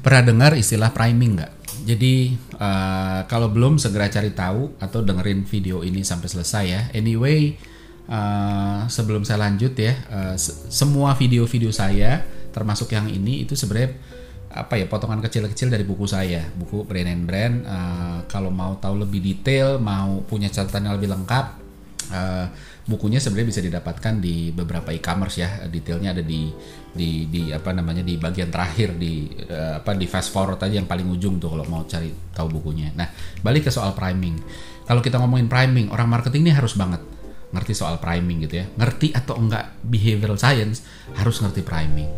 Pernah dengar istilah priming nggak? Jadi uh, kalau belum segera cari tahu atau dengerin video ini sampai selesai ya. Anyway, uh, sebelum saya lanjut ya, uh, se semua video-video saya termasuk yang ini itu sebenarnya apa ya potongan kecil-kecil dari buku saya, buku Brand and Brand. Uh, kalau mau tahu lebih detail, mau punya catatan yang lebih lengkap, uh, bukunya sebenarnya bisa didapatkan di beberapa e-commerce ya. Detailnya ada di di di apa namanya di bagian terakhir di uh, apa di fast forward aja yang paling ujung tuh kalau mau cari tahu bukunya. Nah balik ke soal priming. Kalau kita ngomongin priming orang marketing ini harus banget ngerti soal priming gitu ya. Ngerti atau enggak behavioral science harus ngerti priming.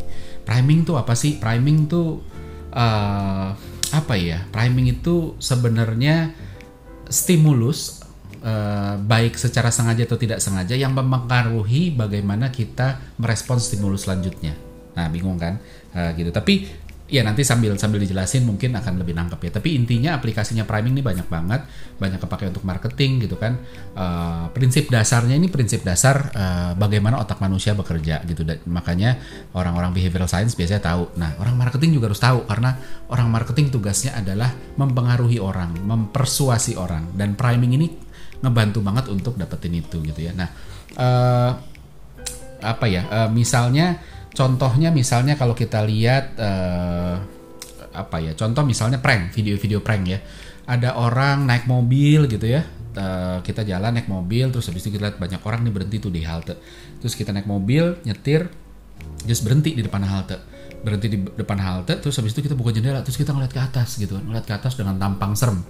Priming tuh apa sih? Priming tuh uh, apa ya? Priming itu sebenarnya stimulus uh, baik secara sengaja atau tidak sengaja yang mempengaruhi bagaimana kita merespons stimulus selanjutnya. Nah, bingung kan? Uh, gitu. Tapi ya nanti sambil sambil dijelasin mungkin akan lebih nangkep ya. Tapi intinya aplikasinya priming ini banyak banget, banyak kepakai untuk marketing gitu kan. Uh, prinsip dasarnya ini prinsip dasar uh, bagaimana otak manusia bekerja gitu. Dan makanya orang-orang behavioral science biasanya tahu. Nah, orang marketing juga harus tahu karena orang marketing tugasnya adalah mempengaruhi orang, mempersuasi orang dan priming ini ngebantu banget untuk dapetin itu gitu ya. Nah, uh, apa ya? Uh, misalnya contohnya misalnya kalau kita lihat uh, apa ya? Contoh misalnya prank, video-video prank ya. Ada orang naik mobil gitu ya. Kita jalan naik mobil terus habis itu kita lihat banyak orang nih berhenti tuh di halte. Terus kita naik mobil, nyetir, terus berhenti di depan halte berhenti di depan halte terus habis itu kita buka jendela terus kita ngeliat ke atas gitu ngeliat ke atas dengan tampang serem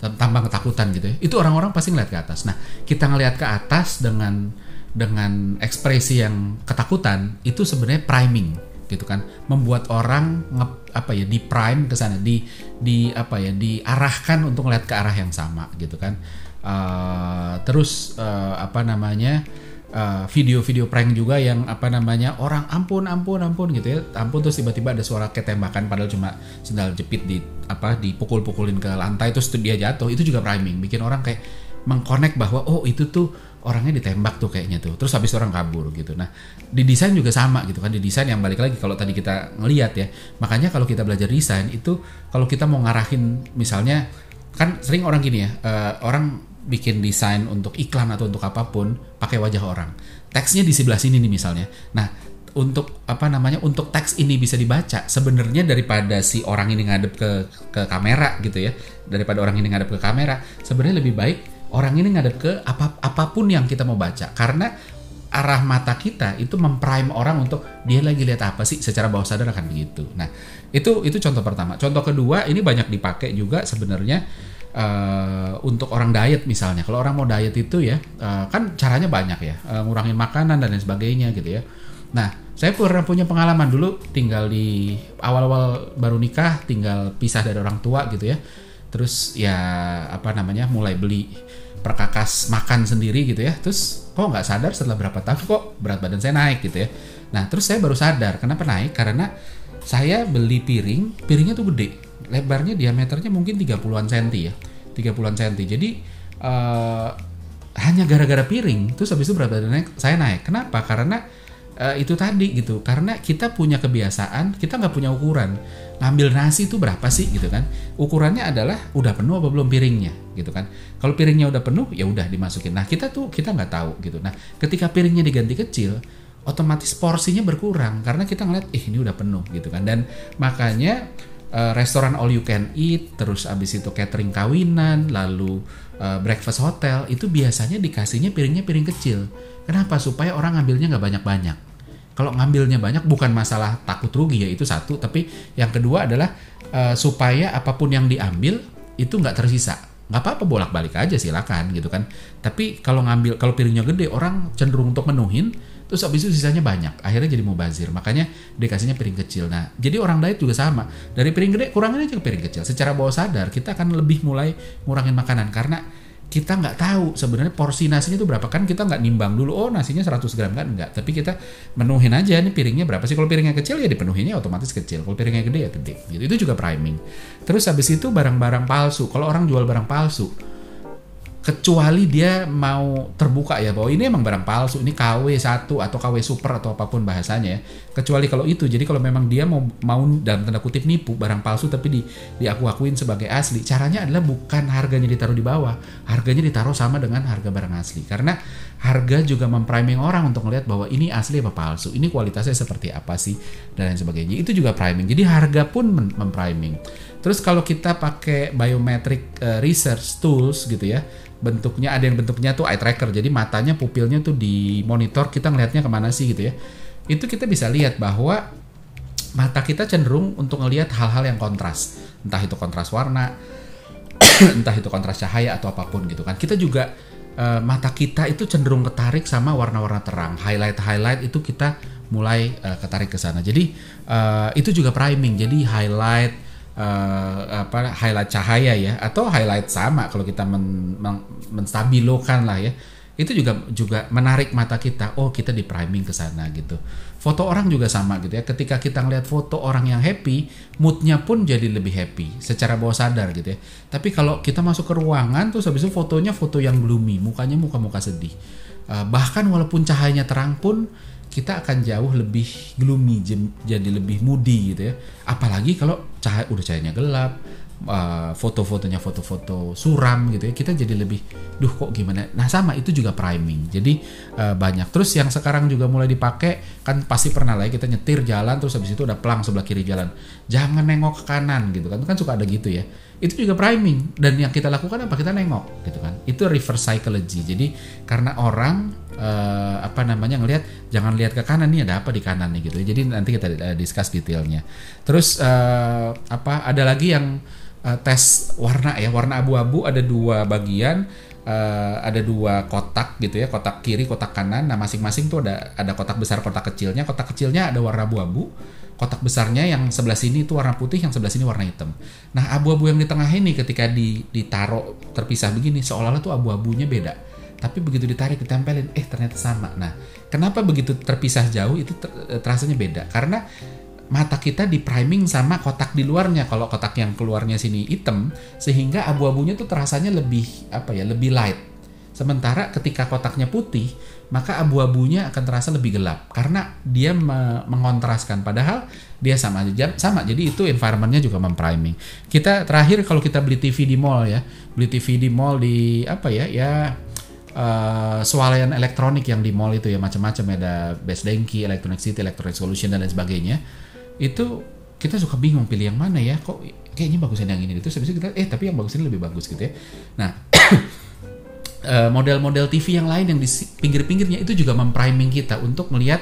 tambah ketakutan gitu ya. Itu orang-orang pasti ngeliat ke atas. Nah kita ngeliat ke atas dengan dengan ekspresi yang ketakutan itu sebenarnya priming gitu kan. Membuat orang nge, apa ya di prime ke sana di di apa ya diarahkan untuk ngeliat ke arah yang sama gitu kan. Uh, terus uh, apa namanya video video-video prank juga yang apa namanya orang ampun ampun ampun gitu ya. Ampun terus tiba-tiba ada suara ketembakan padahal cuma sendal jepit di apa dipukul-pukulin ke lantai terus dia jatuh. Itu juga priming bikin orang kayak mengkonek bahwa oh itu tuh orangnya ditembak tuh kayaknya tuh. Terus habis orang kabur gitu. Nah di desain juga sama gitu kan. Di desain yang balik lagi kalau tadi kita ngelihat ya makanya kalau kita belajar desain itu kalau kita mau ngarahin misalnya kan sering orang gini ya uh, orang bikin desain untuk iklan atau untuk apa pun pakai wajah orang. Teksnya di sebelah sini nih misalnya. Nah, untuk apa namanya untuk teks ini bisa dibaca sebenarnya daripada si orang ini ngadep ke ke kamera gitu ya daripada orang ini ngadep ke kamera sebenarnya lebih baik orang ini ngadep ke apa apa pun yang kita mau baca karena arah mata kita itu memprime orang untuk dia lagi lihat apa sih secara bawah sadar akan begitu nah itu itu contoh pertama contoh kedua ini banyak dipakai juga sebenarnya uh, untuk orang diet misalnya. Kalau orang mau diet itu ya uh, kan caranya banyak ya, uh, ngurangin makanan dan lain sebagainya gitu ya. Nah, saya pernah punya pengalaman dulu tinggal di awal-awal baru nikah, tinggal pisah dari orang tua gitu ya. Terus ya apa namanya mulai beli perkakas makan sendiri gitu ya. Terus kok nggak sadar setelah berapa tahun kok berat badan saya naik gitu ya. Nah terus saya baru sadar kenapa naik karena saya beli piring, piringnya tuh gede lebarnya diameternya mungkin 30-an senti ya. 30-an senti. Jadi uh, hanya gara-gara piring terus habis itu berat badan saya naik. Kenapa? Karena uh, itu tadi gitu. Karena kita punya kebiasaan kita nggak punya ukuran. Ngambil nasi itu berapa sih gitu kan? Ukurannya adalah udah penuh apa belum piringnya gitu kan? Kalau piringnya udah penuh ya udah dimasukin. Nah kita tuh kita nggak tahu gitu. Nah ketika piringnya diganti kecil otomatis porsinya berkurang. Karena kita ngeliat eh ini udah penuh gitu kan? Dan makanya uh, restoran all you can eat, terus abis itu catering kawinan, lalu uh, breakfast hotel, itu biasanya dikasihnya piringnya piring kecil. Kenapa? Supaya orang ngambilnya nggak banyak-banyak. Kalau ngambilnya banyak bukan masalah takut rugi ya itu satu, tapi yang kedua adalah uh, supaya apa pun yang diambil itu nggak tersisa. Nggak apa-apa bolak-balik aja silakan gitu kan. Tapi kalau ngambil kalau piringnya gede orang cenderung untuk menuhin terus habis itu sisanya banyak akhirnya jadi mau bazir makanya dikasihnya piring kecil. Nah jadi orang diet juga sama. Dari piring gede kurangin aja ke piring kecil. Secara bawah sadar kita akan lebih mulai ngurangin makanan. Karena kita nggak tahu sebenarnya porsi nasinya itu berapa. Kan kita nggak nimbang dulu oh nasinya 100 gram. Kan enggak tapi kita menuhin aja nih piringnya berapa sih? Kalau piringnya kecil ya dipenuhinnya otomatis kecil. Kalau piringnya gede ya gede. Gitu. Itu juga priming. Terus habis itu barang-barang palsu. Kalau orang jual barang palsu kecuali dia mau terbuka ya bahwa ini emang barang palsu ini KW 1 atau KW super atau apa pun bahasanya ya. Kecuali kalau itu jadi kalau memang dia mau mau dalam tanda kutip nipu barang palsu tapi di diaku-akuin sebagai asli caranya adalah bukan harganya ditaruh di bawah harganya ditaruh sama dengan harga barang asli. Karena harga juga mempriming orang untuk melihat bahwa ini asli apa palsu ini kualitasnya seperti apa sih dan lain sebagainya. Itu juga priming jadi harga pun mempriming. Terus kalau kita pakai biometric uh, research tools gitu ya bentuknya ada yang bentuknya tuh eye tracker. Jadi matanya pupilnya tuh di monitor kita ngelihatnya ke mana sih gitu ya. Itu kita bisa lihat bahwa mata kita cenderung untuk ngelihat hal-hal yang kontras. Entah itu kontras warna entah itu kontras cahaya atau apa pun gitu kan. Kita juga uh, mata kita itu cenderung ketarik sama warna-warna terang. Highlight highlight itu kita mulai uh, ketarik ke sana. Jadi uh, itu juga priming. Jadi highlight uh, apa highlight cahaya ya atau highlight sama kalau kita men, men, menstabilokan lah ya. Itu juga juga menarik mata kita. Oh kita di priming ke sana gitu. Foto orang juga sama gitu ya. Ketika kita ngeliat foto orang yang happy moodnya pun jadi lebih happy secara bawah sadar gitu ya. Tapi kalau kita masuk ke ruangan tuh habis itu fotonya foto yang gloomy mukanya muka-muka sedih. Uh, bahkan walaupun cahayanya terang pun kita akan jauh lebih gloomy jadi lebih moody gitu ya. Apalagi kalau cahaya udah cahayanya gelap uh, foto-fotonya foto-foto suram gitu ya kita jadi lebih duh kok gimana? Nah sama itu juga priming. Jadi uh, banyak. Terus yang sekarang juga mulai dipakai kan pasti pernah lah ya kita nyetir jalan terus habis itu udah pelang sebelah kiri jalan. Jangan nengok ke kanan gitu kan kan suka ada gitu ya. Itu juga priming. Dan yang kita lakukan apa? Kita nengok gitu kan. Itu reverse psychology. Jadi karena orang uh, apa namanya ngelihat jangan lihat ke kanan nih ada apa di kanan nih gitu jadi nanti kita uh, discuss detailnya terus uh, apa ada lagi yang uh, tes warna ya warna abu-abu ada dua bagian uh, ada dua kotak gitu ya kotak kiri kotak kanan nah masing-masing tuh ada ada kotak besar kotak kecilnya kotak kecilnya ada warna abu-abu kotak besarnya yang sebelah sini itu warna putih, yang sebelah sini warna hitam. Nah, abu-abu yang di tengah ini ketika ditaruh terpisah begini, seolah-olah tuh abu-abunya beda. Tapi begitu ditarik, ditempelin, eh ternyata sama. Nah, kenapa begitu terpisah jauh itu ter eh, terasanya beda? Karena mata kita di priming sama kotak di luarnya. Kalau kotak yang keluarnya sini hitam, sehingga abu-abunya tuh terasanya lebih apa ya, lebih light Sementara ketika kotaknya putih, maka abu-abunya akan terasa lebih gelap karena dia me mengontraskan. Padahal dia sama aja sama. Jadi itu environmentnya juga mempriming. Kita terakhir kalau kita beli TV di mall ya, beli TV di mall di apa ya ya uh, swalayan elektronik yang di mall itu ya macam-macam ada Best Denki, Electronic City, Electronic Solution dan lain sebagainya. Itu kita suka bingung pilih yang mana ya kok kayaknya bagusan yang ini itu habis kita eh tapi yang bagus ini lebih bagus gitu ya nah Eh, model-model TV yang lain yang di pinggir-pinggirnya itu juga mempriming kita untuk melihat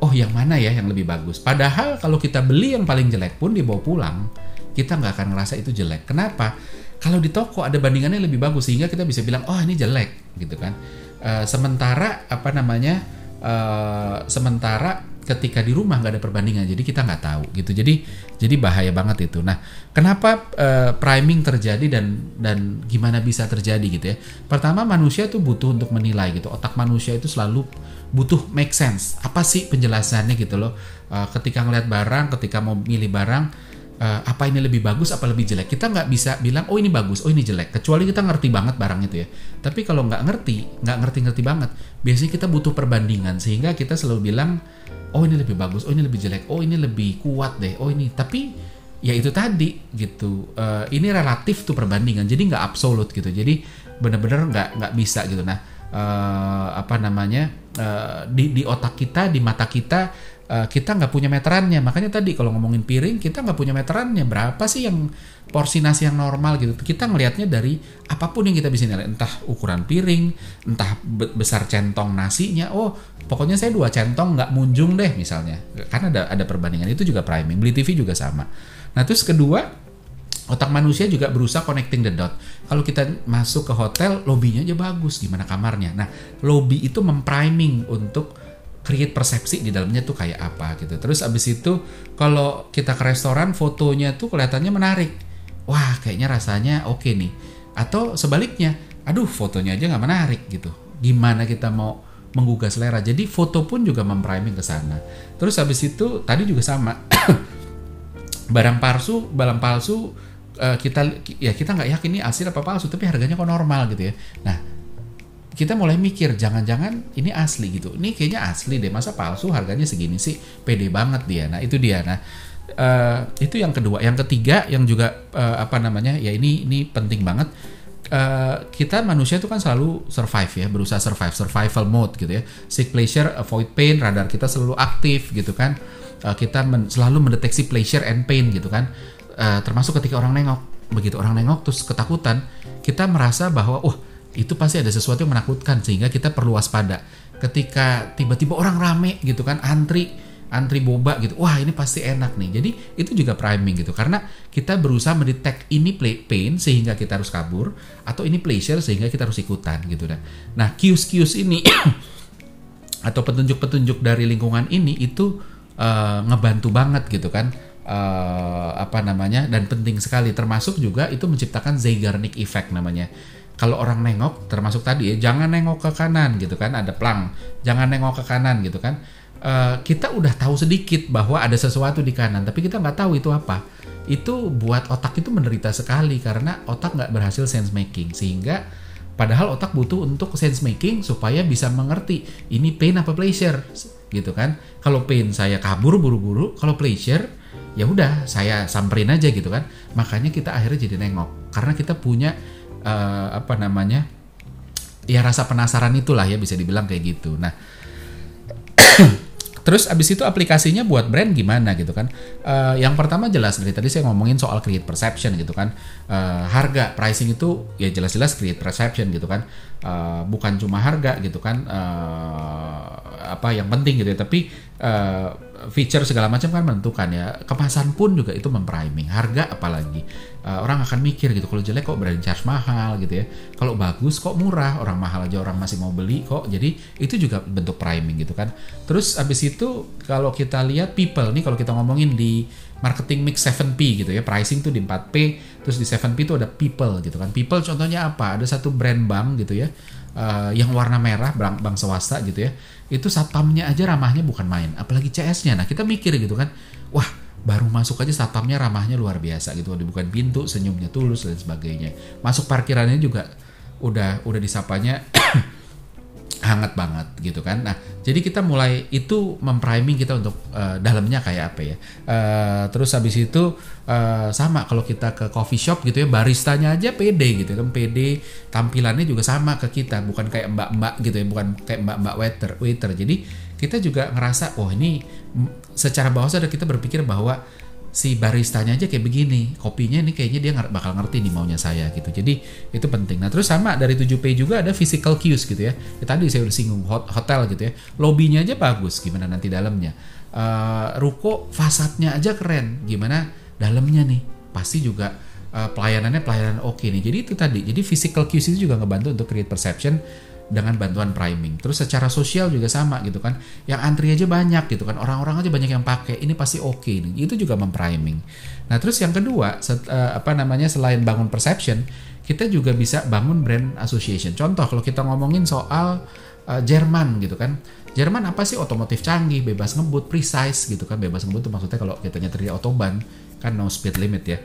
oh yang mana ya yang lebih bagus. Padahal kalau kita beli yang paling jelek pun dibawa pulang, kita nggak akan ngerasa itu jelek. Kenapa? Kalau di toko ada bandingannya lebih bagus sehingga kita bisa bilang oh ini jelek gitu kan. Uh, sementara apa namanya? Uh, sementara ketika di rumah nggak ada perbandingan jadi kita nggak tahu gitu. Jadi jadi bahaya banget itu. Nah kenapa uh, priming terjadi dan dan gimana bisa terjadi gitu ya? Pertama manusia tuh butuh untuk menilai gitu. Otak manusia itu selalu butuh make sense. Apa sih penjelasannya gitu loh. Uh, ketika ngeliat barang ketika mau milih barang uh, apa ini lebih bagus apa lebih jelek? Kita nggak bisa bilang oh ini bagus oh ini jelek. Kecuali kita ngerti banget barang itu ya. Tapi kalau nggak ngerti nggak ngerti ngerti banget biasanya kita butuh perbandingan sehingga kita selalu bilang oh ini lebih bagus oh ini lebih jelek oh ini lebih kuat deh oh ini. Tapi ya itu tadi gitu. Uh, ini relatif tuh perbandingan jadi nggak absolut gitu. Jadi benar-benar nggak nggak bisa gitu. Nah uh, apa namanya uh, di di otak kita di mata kita uh, kita nggak punya meterannya. Makanya tadi kalau ngomongin piring kita nggak punya meterannya. Berapa sih yang porsi nasi yang normal gitu? Kita ngelihatnya dari apa pun yang kita bisa nilai. Entah ukuran piring entah besar centong nasinya. Oh pokoknya saya dua centong nggak munjung deh misalnya. Karena ada ada perbandingan. Itu juga priming. Beli TV juga sama. Nah terus kedua otak manusia juga berusaha connecting the dot. Kalau kita masuk ke hotel, lobbynya aja bagus, gimana kamarnya. Nah, lobby itu mempriming untuk create persepsi di dalamnya tuh kayak apa gitu. Terus abis itu kalau kita ke restoran fotonya tuh kelihatannya menarik. Wah kayaknya rasanya oke okay nih. Atau sebaliknya, aduh fotonya aja nggak menarik gitu. Gimana kita mau menggugah selera. Jadi foto pun juga mempriming ke sana. Terus abis itu tadi juga sama. barang palsu, barang palsu uh, kita ya kita nggak yakin ini asli apa palsu tapi harganya kok normal gitu ya nah kita mulai mikir jangan-jangan ini asli gitu. Ini kayaknya asli deh masa palsu harganya segini sih? Pede banget dia. Nah itu dia. Nah uh, itu yang kedua. Yang ketiga yang juga uh, apa namanya ya ini ini penting banget. Uh, kita manusia itu kan selalu survive ya berusaha survive survival mode gitu ya. Seek pleasure avoid pain radar kita selalu aktif gitu kan. Uh, kita men selalu mendeteksi pleasure and pain gitu kan. Uh, termasuk ketika orang nengok. Begitu orang nengok terus ketakutan kita merasa bahwa wah oh, itu pasti ada sesuatu yang menakutkan sehingga kita perlu waspada. Ketika tiba-tiba orang rame gitu kan antri antri boba gitu. Wah, ini pasti enak nih. Jadi itu juga priming gitu karena kita berusaha mendetek ini pain sehingga kita harus kabur atau ini pleasure sehingga kita harus ikutan gitu dah. Nah, kius-kius ini atau petunjuk-petunjuk dari lingkungan ini itu uh, ngebantu banget gitu kan. Uh, apa namanya dan penting sekali termasuk juga itu menciptakan Zeigarnik effect namanya kalau orang nengok termasuk tadi ya jangan nengok ke kanan gitu kan ada plang. Jangan nengok ke kanan gitu kan. Uh, kita udah tahu sedikit bahwa ada sesuatu di kanan tapi kita nggak tahu itu apa. Itu buat otak itu menderita sekali karena otak nggak berhasil sense making. Sehingga padahal otak butuh untuk sense making supaya bisa mengerti ini pain apa pleasure gitu kan. Kalau pain saya kabur buru-buru kalau pleasure ya udah saya samperin aja gitu kan. Makanya kita akhirnya jadi nengok. Karena kita punya uh, apa namanya ya rasa penasaran itulah ya bisa dibilang kayak gitu. Nah Terus abis itu aplikasinya buat brand gimana gitu kan? Uh, yang pertama jelas dari tadi saya ngomongin soal create perception gitu kan. Uh, harga pricing itu ya jelas-jelas create perception gitu kan. Uh, bukan cuma harga gitu kan. Uh, apa yang penting gitu ya. Tapi uh, feature segala macam kan menentukan ya. Kemasan pun juga itu mempriming. Harga apalagi uh, orang akan mikir gitu. Kalau jelek kok berani charge mahal gitu ya. Kalau bagus kok murah. Orang mahal aja orang masih mau beli kok. Jadi itu juga bentuk priming gitu kan. Terus abis itu kalau kita lihat people nih kalau kita ngomongin di marketing mix 7P gitu ya. Pricing tuh di 4P. Terus di 7P itu ada people gitu kan. People contohnya apa? Ada satu brand bank gitu ya. Uh, yang warna merah bank, bank swasta gitu ya itu satpamnya aja ramahnya bukan main apalagi CS-nya nah kita mikir gitu kan wah baru masuk aja satpamnya ramahnya luar biasa gitu bukan pintu senyumnya tulus dan sebagainya. Masuk parkirannya juga udah udah disapanya hangat banget gitu kan. Nah, jadi kita mulai itu mempriming kita untuk uh, dalamnya kayak apa ya. Uh, terus habis itu uh, sama kalau kita ke coffee shop gitu ya, baristanya aja pede gitu kan, pede tampilannya juga sama ke kita, bukan kayak mbak-mbak gitu ya, bukan kayak mbak-mbak waiter, waiter. Jadi kita juga ngerasa, oh ini secara bawah sadar kita berpikir bahwa si baristanya aja kayak begini. Kopinya ini kayaknya dia bakal ngerti nih maunya saya gitu. Jadi itu penting. Nah terus sama dari 7P juga ada physical cues gitu ya, ya tadi saya udah singgung hotel gitu ya. Lobbynya aja bagus gimana nanti dalamnya. Uh, ruko fasadnya aja keren. Gimana dalamnya nih? Pasti juga uh, pelayanannya pelayanan oke okay nih. Jadi itu tadi. Jadi physical cues itu juga ngebantu untuk create perception dengan bantuan priming. Terus secara sosial juga sama gitu kan. Yang antri aja banyak gitu kan. Orang-orang aja banyak yang pakai. Ini pasti oke okay. Itu juga mempriming. Nah, terus yang kedua, set, uh, apa namanya selain bangun perception, kita juga bisa bangun brand association. Contoh kalau kita ngomongin soal uh, Jerman gitu kan. Jerman apa sih otomotif canggih, bebas ngebut, precise gitu kan. Bebas ngebut itu maksudnya kalau kita nyetir di autobahn kan no speed limit ya.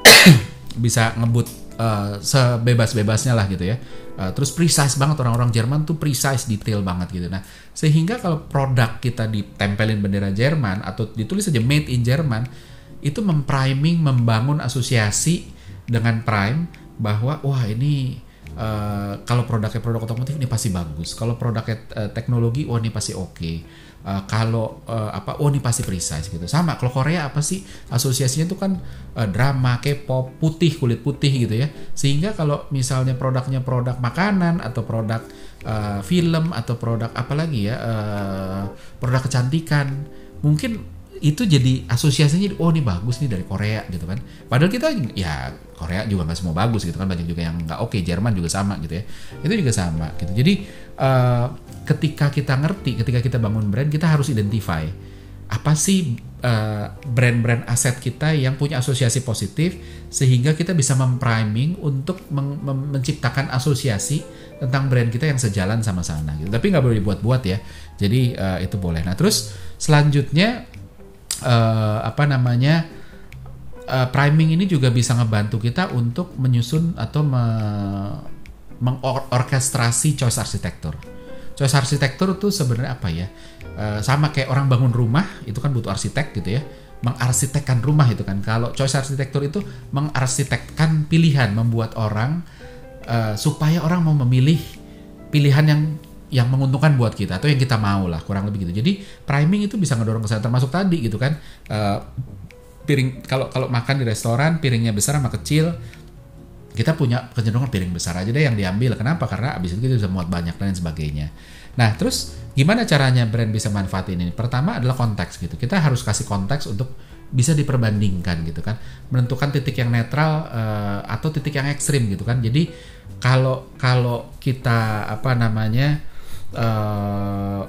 bisa ngebut uh, sebebas-bebasnya lah gitu ya. Uh, terus precise banget orang-orang Jerman tuh precise detail banget gitu. Nah, sehingga kalau produk kita ditempelin bendera Jerman atau ditulis saja made in Jerman, itu mempriming, membangun asosiasi dengan prime bahwa wah ini uh, kalau produknya produk otomotif ini pasti bagus. Kalau produknya uh, teknologi, wah ini pasti oke. Okay uh, kalau uh, apa oh ini pasti precise gitu sama kalau Korea apa sih asosiasinya itu kan uh, drama K-pop putih kulit putih gitu ya sehingga kalau misalnya produknya produk makanan atau produk uh, film atau produk apa lagi ya uh, produk kecantikan mungkin itu jadi asosiasinya oh ini bagus nih dari Korea gitu kan. Padahal kita ya Korea juga nggak semua bagus gitu kan. Banyak juga yang nggak oke okay, Jerman juga sama gitu ya. Itu juga sama gitu. Jadi uh, ketika kita ngerti ketika kita bangun brand kita harus identify apa sih uh, brand-brand aset kita yang punya asosiasi positif sehingga kita bisa mempriming untuk men menciptakan asosiasi tentang brand kita yang sejalan sama sana gitu. Tapi nggak boleh dibuat-buat ya. Jadi uh, itu boleh. Nah terus selanjutnya uh, apa namanya uh, priming ini juga bisa ngebantu kita untuk menyusun atau me mengorkestrasi choice arsitektur. Choice arsitektur itu sebenarnya apa ya? Uh, sama kayak orang bangun rumah itu kan butuh arsitek gitu ya. Mengarsitekkan rumah itu kan. Kalau choice arsitektur itu mengarsitekkan pilihan, membuat orang uh, supaya orang mau memilih pilihan yang yang menguntungkan buat kita atau yang kita mau lah kurang lebih gitu. Jadi priming itu bisa ngedorong kesadaran termasuk tadi gitu kan. Uh, piring kalau kalau makan di restoran piringnya besar sama kecil kita punya kecenderungan piring besar aja deh yang diambil. Kenapa? Karena abis itu kita bisa muat banyak dan sebagainya. Nah, terus gimana caranya brand bisa manfaatin ini? Pertama adalah konteks gitu. Kita harus kasih konteks untuk bisa diperbandingkan gitu kan. Menentukan titik yang netral uh, atau titik yang ekstrim gitu kan. Jadi kalau kalau kita apa namanya uh,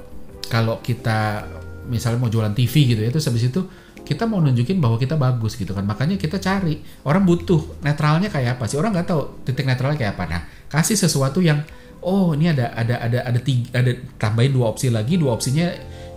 kalau kita misalnya mau jualan TV gitu ya, terus habis itu kita mau nunjukin bahwa kita bagus gitu kan. Makanya kita cari. Orang butuh netralnya kayak apa sih? Orang nggak tahu titik netralnya kayak apa. Nah kasih sesuatu yang oh ini ada ada ada ada tiga ada tambahin dua opsi lagi dua opsinya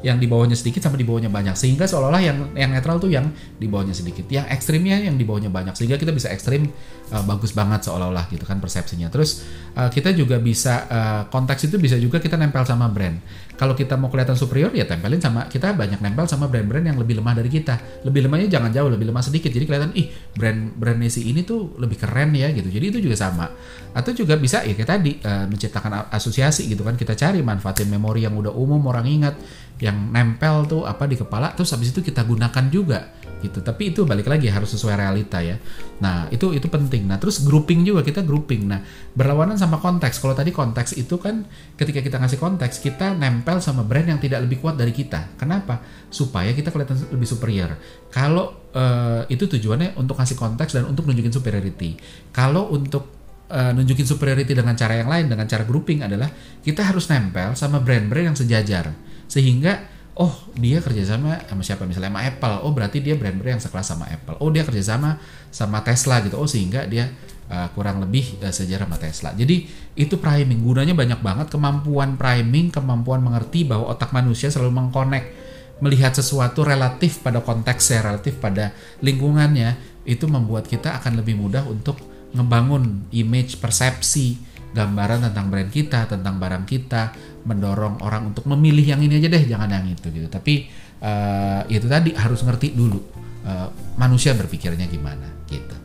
yang di bawahnya sedikit sama di bawahnya banyak. Sehingga seolah-olah yang yang netral tuh yang di bawahnya sedikit. Yang ekstrimnya yang di bawahnya banyak. Sehingga kita bisa ekstrim uh, bagus banget seolah-olah gitu kan persepsinya. Terus uh, kita juga bisa uh, konteks itu bisa juga kita nempel sama brand. Kalau kita mau kelihatan superior ya tempelin sama kita banyak nempel sama brand-brand yang lebih lemah dari kita. Lebih lemahnya jangan jauh lebih lemah sedikit. Jadi kelihatan ih brand brand si ini tuh lebih keren ya gitu. Jadi itu juga sama. Atau juga bisa ya kayak tadi uh, menciptakan asosiasi gitu kan. Kita cari manfaatin memori yang udah umum orang ingat yang nempel tuh apa di kepala terus habis itu kita gunakan juga gitu. Tapi itu balik lagi harus sesuai realita ya. Nah itu itu penting. Nah terus grouping juga kita grouping. Nah berlawanan sama konteks. Kalau tadi konteks itu kan ketika kita ngasih konteks kita nempel sama brand yang tidak lebih kuat dari kita. Kenapa? Supaya kita kelihatan lebih superior. Kalau uh, itu tujuannya untuk ngasih konteks dan untuk nunjukin superiority. Kalau untuk uh, nunjukin superiority dengan cara yang lain dengan cara grouping adalah kita harus nempel sama brand-brand yang sejajar sehingga oh dia kerjasama sama siapa? Misalnya sama Apple. Oh berarti dia brand-brand yang sekelas sama Apple. Oh dia kerjasama sama Tesla gitu. Oh sehingga dia uh, kurang lebih uh, sejarah sama Tesla. Jadi itu priming. Gunanya banyak banget kemampuan priming kemampuan mengerti bahwa otak manusia selalu mengkonek melihat sesuatu relatif pada konteksnya relatif pada lingkungannya itu membuat kita akan lebih mudah untuk ngebangun image persepsi gambaran tentang brand kita, tentang barang kita, mendorong orang untuk memilih yang ini aja deh, jangan yang itu gitu. Tapi uh, itu tadi harus ngerti dulu uh, manusia berpikirnya gimana gitu.